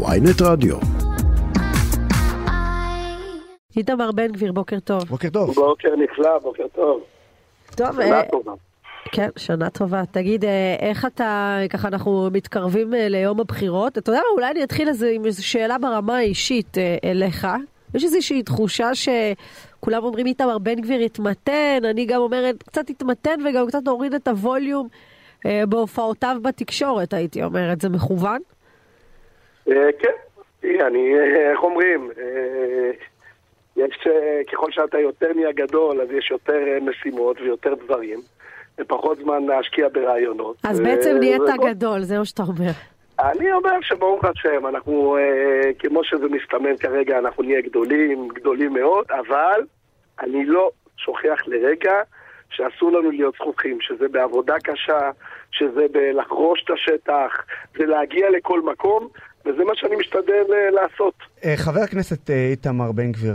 ויינט רדיו. איתמר בן גביר, בוקר טוב. בוקר טוב. בוקר נפלא, בוקר טוב. טוב, שנה אה, טובה. כן, שנה טובה. תגיד, אה, איך אתה, ככה אנחנו מתקרבים אה, ליום הבחירות. אתה יודע מה, אולי אני אתחיל איזה, עם איזו שאלה ברמה האישית אליך. יש איזושהי תחושה שכולם אומרים איתמר בן גביר התמתן, אני גם אומרת קצת התמתן וגם קצת הוריד את הווליום בהופעותיו בתקשורת, הייתי אומרת. זה מכוון? אה, כן, אני, אה, איך אומרים, אה, יש, ככל שאתה יותר נהיה גדול, אז יש יותר משימות ויותר דברים, ופחות זמן להשקיע ברעיונות. אז בעצם נהיית גדול, זה מה שאתה אומר. אני אומר שברוך השם, אנחנו, כמו שזה מסתמן כרגע, אנחנו נהיה גדולים, גדולים מאוד, אבל אני לא שוכח לרגע שאסור לנו להיות זכוכים, שזה בעבודה קשה, שזה בלחרוש את השטח, זה להגיע לכל מקום, וזה מה שאני משתדל אה, לעשות. אה, חבר הכנסת אה, איתמר בן גביר,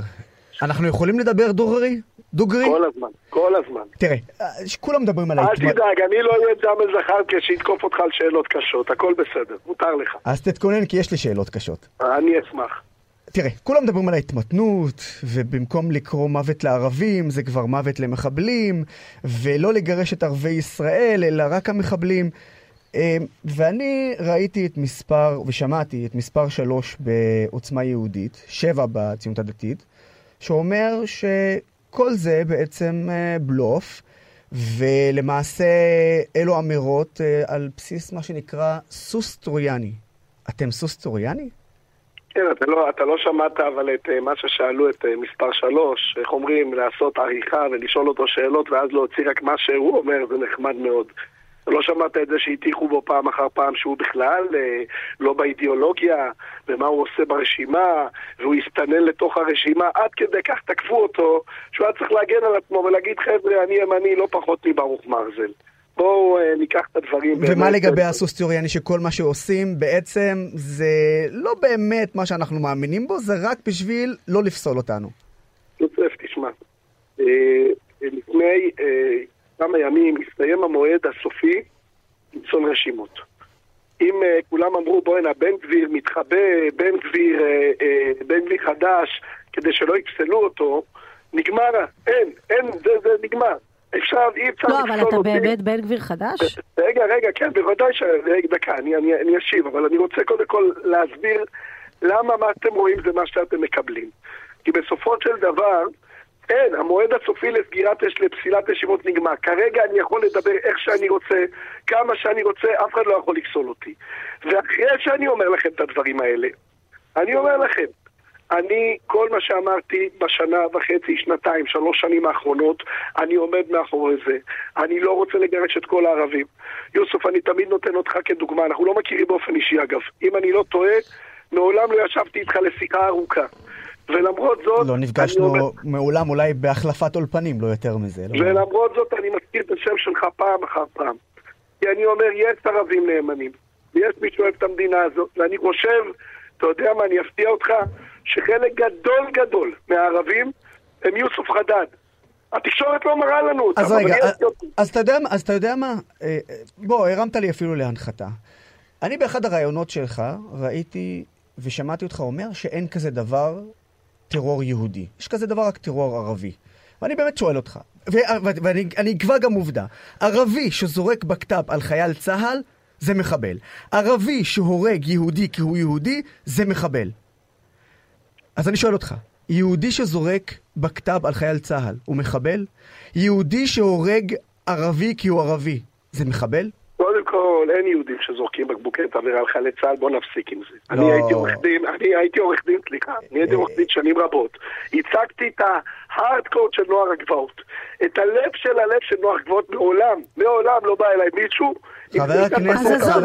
אנחנו יכולים לדבר דוגרי? דוגרי? כל הזמן, כל הזמן. תראה, אה, כולם מדברים על אל ההתמ... תדאג, אני לא אהיה ג'אמל זחאלקה שיתקוף אותך על שאלות קשות, הכל בסדר, מותר לך. אז תתכונן כי יש לי שאלות קשות. אני אשמח. תראה, כולם מדברים על ההתמתנות, ובמקום לקרוא מוות לערבים, זה כבר מוות למחבלים, ולא לגרש את ערביי ישראל, אלא רק המחבלים. אה, ואני ראיתי את מספר, ושמעתי את מספר שלוש בעוצמה יהודית, שבע בציונות הדתית, שאומר שכל זה בעצם אה, בלוף, ולמעשה אלו אמירות אה, על בסיס מה שנקרא סוס טרויאני. אתם סוס טרויאני? כן, אתה לא, אתה לא שמעת אבל את אה, מה ששאלו את מספר שלוש, איך אומרים, לעשות עריכה ולשאול אותו שאלות ואז להוציא רק מה שהוא אומר, זה נחמד מאוד. לא שמעת את זה שהטיחו בו פעם אחר פעם שהוא בכלל אה, לא באידיאולוגיה, ומה הוא עושה ברשימה, והוא הסתנן לתוך הרשימה, עד כדי כך תקפו אותו, שהוא היה צריך להגן על עצמו ולהגיד, חבר'ה, אני ימני לא פחות מברוך מרזל. בואו אה, ניקח את הדברים ומה באמת, לגבי אה, הסוס טרויאני שכל מה שעושים בעצם זה לא באמת מה שאנחנו מאמינים בו, זה רק בשביל לא לפסול אותנו. יוסף, תשמע, אה, לפני אה, כמה ימים הסתיים המועד הסופי לפסול רשימות. אם אה, כולם אמרו בואנה בן גביר מתחבא, בן גביר, אה, אה, בן גביר חדש, כדי שלא יפסלו אותו, נגמר, אין, אין, זה, זה נגמר. אפשר, אי אפשר לא, אבל אתה אותי. באמת בן גביר חדש? רגע, רגע, כן, בוודאי ש... רגע, דקה, אני, אני, אני אשיב, אבל אני רוצה קודם כל להסביר למה מה שאתם רואים זה מה שאתם מקבלים. כי בסופו של דבר, אין, המועד הסופי לסגירת, לפסילת ישיבות נגמר. כרגע אני יכול לדבר איך שאני רוצה, כמה שאני רוצה, אף אחד לא יכול לפסול אותי. ואחרי שאני אומר לכם את הדברים האלה, אני אומר לכם, אני, כל מה שאמרתי בשנה וחצי, שנתיים, שלוש שנים האחרונות, אני עומד מאחורי זה. אני לא רוצה לגרש את כל הערבים. יוסף, אני תמיד נותן אותך כדוגמה, אנחנו לא מכירים באופן אישי אגב. אם אני לא טועה, מעולם לא ישבתי איתך לשיחה ארוכה. ולמרות זאת... לא נפגשנו אומר- מעולם אולי בהחלפת אולפנים, לא יותר מזה. לא. ולמרות זאת אני מזכיר את השם שלך פעם אחר פעם. כי אני אומר, יש ערבים נאמנים, ויש מי שאוהב את המדינה הזאת, ואני חושב, אתה יודע מה, אני אפתיע אותך, שחלק גדול גדול מהערבים הם יוסוף חדד. התקשורת לא מראה לנו אותם, אז רגע, אז-. אז אתה יודע מה- אז אתה יודע מה? אה, אה, בוא, הרמת לי אפילו להנחתה. אני באחד הראיונות שלך ראיתי ושמעתי אותך אומר שאין כזה דבר טרור יהודי. יש כזה דבר רק טרור ערבי. ואני באמת שואל אותך, ואני אני אקבע גם עובדה, ערבי שזורק בקת"ב על חייל צה"ל, זה מחבל. ערבי שהורג יהודי כי הוא יהודי, זה מחבל. אז אני שואל אותך, יהודי שזורק בקת"ב על חייל צה"ל, הוא מחבל? יהודי שהורג ערבי כי הוא ערבי, זה מחבל? כל, אין יהודים שזורקים בקבוקי תבערה על חיילי צה"ל, בוא נפסיק עם זה. לא. אני הייתי עורך דין, אני הייתי עורך דין, סליחה, אני הייתי אה. עורך דין שנים רבות. הצגתי את ההארדקורד של נוער הגבעות. את הלב של הלב של נוער הגבעות מעולם, מעולם לא בא אליי מישהו. חבר הכנסת- אז עזוב,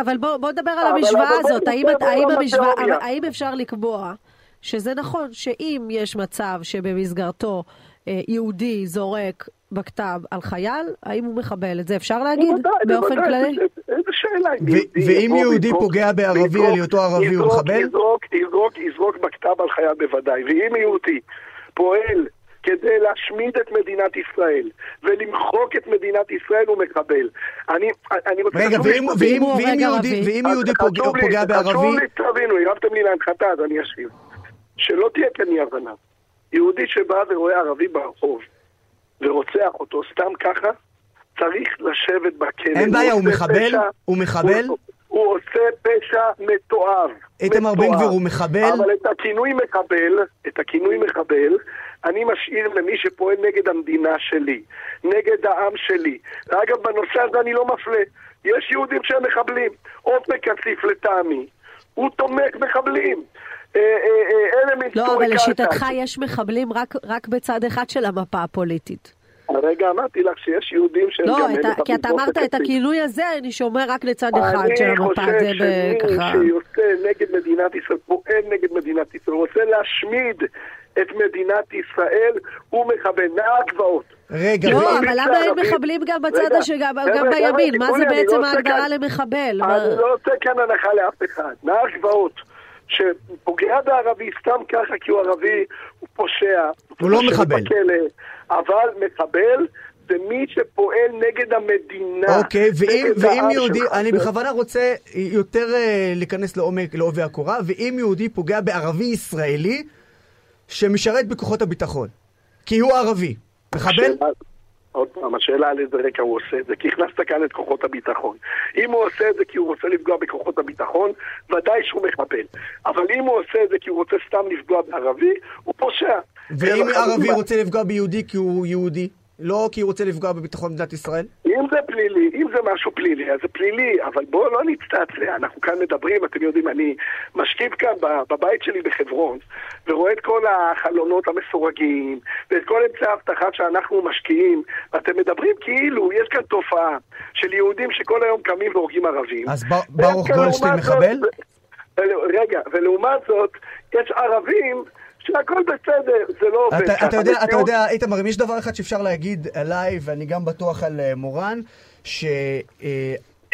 אבל- בוא, בוא נדבר על המשוואה הזאת. האם, אפשר לקבוע שזה נכון שאם יש מצב שבמסגרתו יהודי זורק בקת"ב על חייל, האם הוא מחבל? את זה אפשר להגיד בוודאי, באופן כללי? איזה- שאלה. ואם יהודי פוגע בערבי על היותו ערבי, הוא מחבל? יזרוק, יזרוק, יזרוק בקת"ב על חייל בוודאי. ואם יהודי פועל כדי להשמיד את מדינת ישראל ולמחוק את מדינת ישראל הוא מחבל. אני, אני רוצה... רגע, ואם, יהודי. ואם פוגע, חשוב בערבי, לי תבינו, הרמתם לי להנחתה, אז אני אשיב. שלא תהיה כאן אי הבנה. יהודי שבא ורואה ערבי ברחוב ורוצח אותו סתם ככה, צריך לשבת בכלא. אין בעיה, הוא מחבל? פשע- הוא מחבל? הוא, הוא עושה פשע מתועב. איתמר בן. גביר הוא מחבל? אבל את הכינוי מחבל, את הכינוי מחבל, אני משאיר למי שפועל נגד המדינה שלי, נגד העם שלי. ואגב, בנושא הזה אני לא מפלה. יש יהודים שהם מחבלים. עופר כסיף לטעמי, הוא תומך מחבלים. אה, אה, אה, לא, אבל. לשיטתך יש מחבלים רק, רק בצד אחד של המפה הפוליטית. הרגע אמרתי לך שיש יהודים שהם לא, גם... ה- כי אתה אמרת את. הכינוי הזה, אני שומר רק לצד אחד של אני המפה. חושב זה שמי. שיוצא נגד מדינת ישראל, פועל נגד מדינת ישראל, רוצה להשמיד את מדינת ישראל, הוא מכוון נער גבעות. רגע, לא, אבל למה אין מחבלים גם בצד רגע, השני, גם חבר'ה, גם חבר'ה, בימין? מה זה אני בעצם לא ההגדרה כאן- למחבל? מה- אני לא עושה כאן הנחה לאף אחד. נער גבעות, שפוגע בערבי סתם ככה כי הוא ערבי, הוא פושע. הוא לא מחבל. בכלא, אבל מחבל זה מי שפועל נגד המדינה. אוקיי, ואם, ואם יהודי, שלך. אני בכוונה רוצה יותר אה, להיכנס לעומק, לעובי הקורה, ואם יהודי פוגע בערבי ישראלי שמשרת בכוחות הביטחון, כי הוא ערבי, מחבל? עוד פעם, השאלה על איזה רקע הוא עושה את זה, כי הכנסת כאן את כוחות הביטחון. אם הוא עושה את זה כי הוא רוצה לפגוע בכוחות הביטחון, ודאי שהוא מחבל. אבל אם הוא עושה את זה כי הוא רוצה סתם לפגוע בערבי, הוא פושע. ואם ערבי רוצה לפגוע ביהודי כי הוא יהודי, לא כי הוא רוצה לפגוע בביטחון מדינת ישראל? אם זה פלילי, אם זה משהו פלילי, אז זה פלילי, אבל בואו לא נצטעצע, אנחנו כאן מדברים, אתם יודעים, אני משכיב כאן בבית שלי בחברון, ורואה את כל החלונות המסורגים, ואת כל אמצעי האבטחה שאנחנו משקיעים, ואתם מדברים כאילו יש כאן תופעה של יהודים שכל היום קמים והורגים ערבים. אז בר- ברוך גולדשטיין מחבל? רגע, ולעומת זאת, יש ערבים שהכל בסדר, זה לא עובד אתה, ככה. אתה יודע, אתה המציאות- יודע, איתמר, אם יש דבר אחד שאפשר להגיד עליי, ואני גם בטוח על אה, מורן,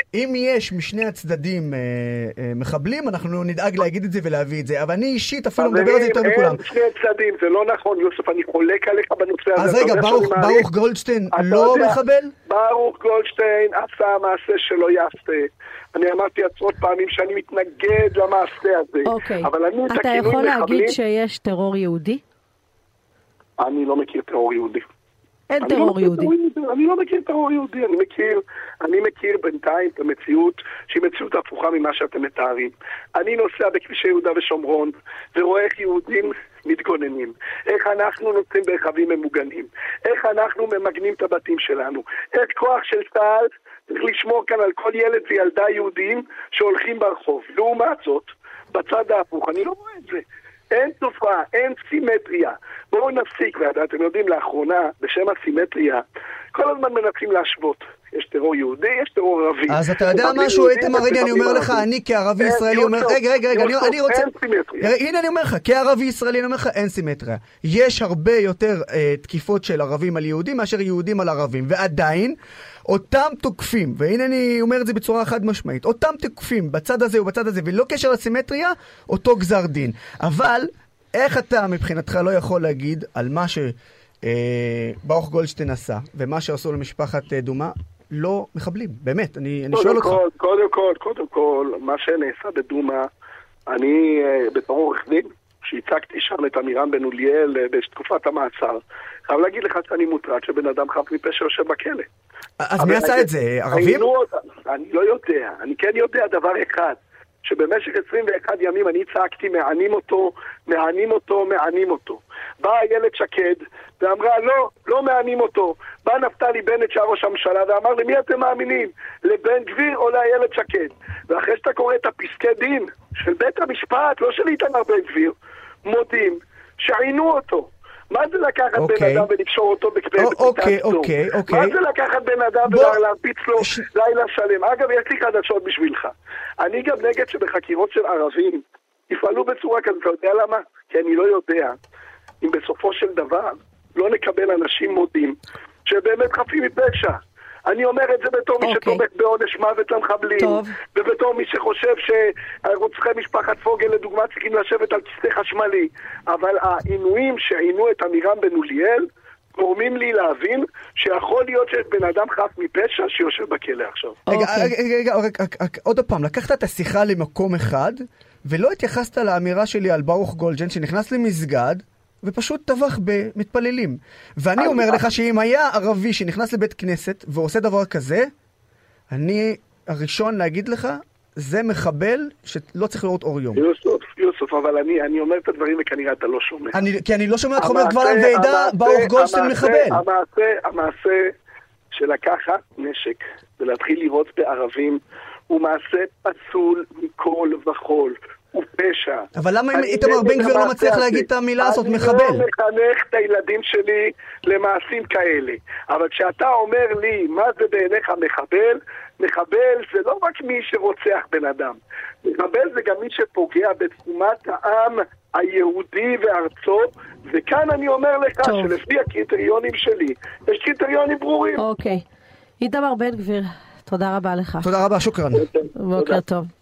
שאם יש משני הצדדים אה, אה, מחבלים, אנחנו נדאג להגיד את זה ולהביא את זה. אבל אני אישית אפילו מדבר על זה יותר מכולם. אין שני צדדים, זה לא נכון, יוסף, אני חולק עליך בנושא הזה. אז אתה רגע, ברוך, ברוך גולדשטיין אתה לא יודע, מחבל? ברוך גולדשטיין עשה מעשה שלא יעשה. אני אמרתי עשרות פעמים שאני מתנגד למעשה הזה. אוקיי. אבל אני את אתה הכינוי יכול להגיד מחבלים, שיש טרור יהודי? אני לא מכיר טרור יהודי. אין לא טרור מכיר יהודי. אני לא מכיר טרור יהודי, אני מכיר, אני מכיר בינתיים את המציאות שהיא מציאות הפוכה ממה שאתם מתארים. אני נוסע בכבישי יהודה ושומרון ורואה איך יהודים מתגוננים, איך אנחנו נוסעים ברכבים ממוגנים, איך אנחנו ממגנים את הבתים שלנו, איך כוח של צה"ל צריך לשמור כאן על כל ילד וילדה יהודים שהולכים ברחוב. לעומת זאת, בצד ההפוך, אני לא רואה את זה. אין תופעה, אין סימטריה. בואו נפסיק, ואתם יודעים, לאחרונה, בשם הסימטריה, כל הזמן מנסים להשוות. יש טרור יהודי, יש טרור ערבי. אז אתה יודע משהו, איתמר, הנה אני אומר לך. אני כערבי ישראלי אומר, רגע, רגע, רגע, אני- רוצה, אין סימטריה. הנה אני אומר לך, כערבי ישראלי אני אומר לך, אין סימטריה. יש הרבה יותר אה, תקיפות של ערבים על יהודים מאשר יהודים על ערבים, ועדיין, אותם תוקפים, והנה אני אומר את זה בצורה חד משמעית, אותם תוקפים בצד הזה ובצד הזה, ולא קשר לסימטריה, אותו גזר דין. אבל, איך אתה מבחינתך לא יכול להגיד על מה שברוך גולדשטיין עשה, ומה שעשו למשפחת אה, דומה, לא מחבלים, באמת, אני, אני שואל קודם אותך. כל, קודם כל, קודם כל, מה שנעשה בדומא, אני אה, בתור עורך דין, שהצגתי שם את עמירם בן אוליאל אה, בתקופת המעצר, חייב להגיד לך שאני מוטרד שבן אדם חף מפשע יושב בכלא. אז מי עשה את זה? ערבים? אותם. אני לא יודע. אני כן יודע דבר אחד, שבמשך 21 ימים אני צעקתי מענים אותו, מענים אותו, מענים אותו. באה איילת שקד ואמרה לא, לא מענים אותו. בא נפתלי בנט שהיה ראש הממשלה ואמר למי אתם מאמינים? לבן גביר או לאיילת שקד? ואחרי שאתה קורא את הפסקי דין של בית המשפט, לא של איתמר בן גביר, מודים שעינו אותו. מה זה לקחת אוקיי. בן אדם ולקשור אותו או- אוקיי, אוקיי, אוקיי. מה זה לקחת בן אדם בוא- ולהרביץ לו ש- לילה שלם? אגב, יש לי חדשות בשבילך. אני גם נגד שבחקירות של ערבים יפעלו בצורה כזאת. אתה יודע למה? כי אני לא יודע אם בסופו של דבר לא נקבל אנשים מודים שבאמת חפים מפשע. אני אומר את זה בתור מי אוקיי. שתומך בעונש מוות למחבלים, טוב. ובתור מי שחושב שרוצחי משפחת פוגל לדוגמה צריכים לשבת על כיסא חשמלי. אבל העינויים שעינו את עמירם בן אוליאל גורמים לי להבין שיכול להיות שיש בן אדם חף מפשע שיושב בכלא עכשיו. רגע, אוקיי. רגע, רגע, רגע, רגע, עוד פעם, לקחת את השיחה למקום אחד, ולא התייחסת לאמירה שלי על ברוך גולדג'ן שנכנס למסגד ופשוט טבח במתפללים. ואני אומר לך שאם היה ערבי שנכנס לבית כנסת ועושה דבר כזה, אני הראשון להגיד לך, זה מחבל שלא צריך לראות אור יום. יוסוף, יוסוף, אבל אני, אני אומר את הדברים וכנראה אתה לא שומע. אני, כי אני לא שומע אותך אומר קבל עם ועדה, ברוך גולדשטיין מחבל. המעשה, המעשה של לקחת נשק ולהתחיל לירות בערבים הוא מעשה פסול מכל וכול. הוא פשע. אבל למה אם אני איתמר בן גביר לא מצליח. להגיד את המילה הזאת, אני מחבל? לא מחנך את הילדים שלי למעשים כאלה. אבל כשאתה אומר לי, מה זה בעיניך מחבל? מחבל זה לא רק מי שרוצח בן אדם. מחבל זה גם מי שפוגע בתקומת העם היהודי וארצו, וכאן אני אומר לך טוב. שלפי הקריטריונים שלי, יש קריטריונים ברורים. אוקיי. איתמר בן גביר, תודה רבה לך. תודה רבה, שוכרן. בוקר טוב.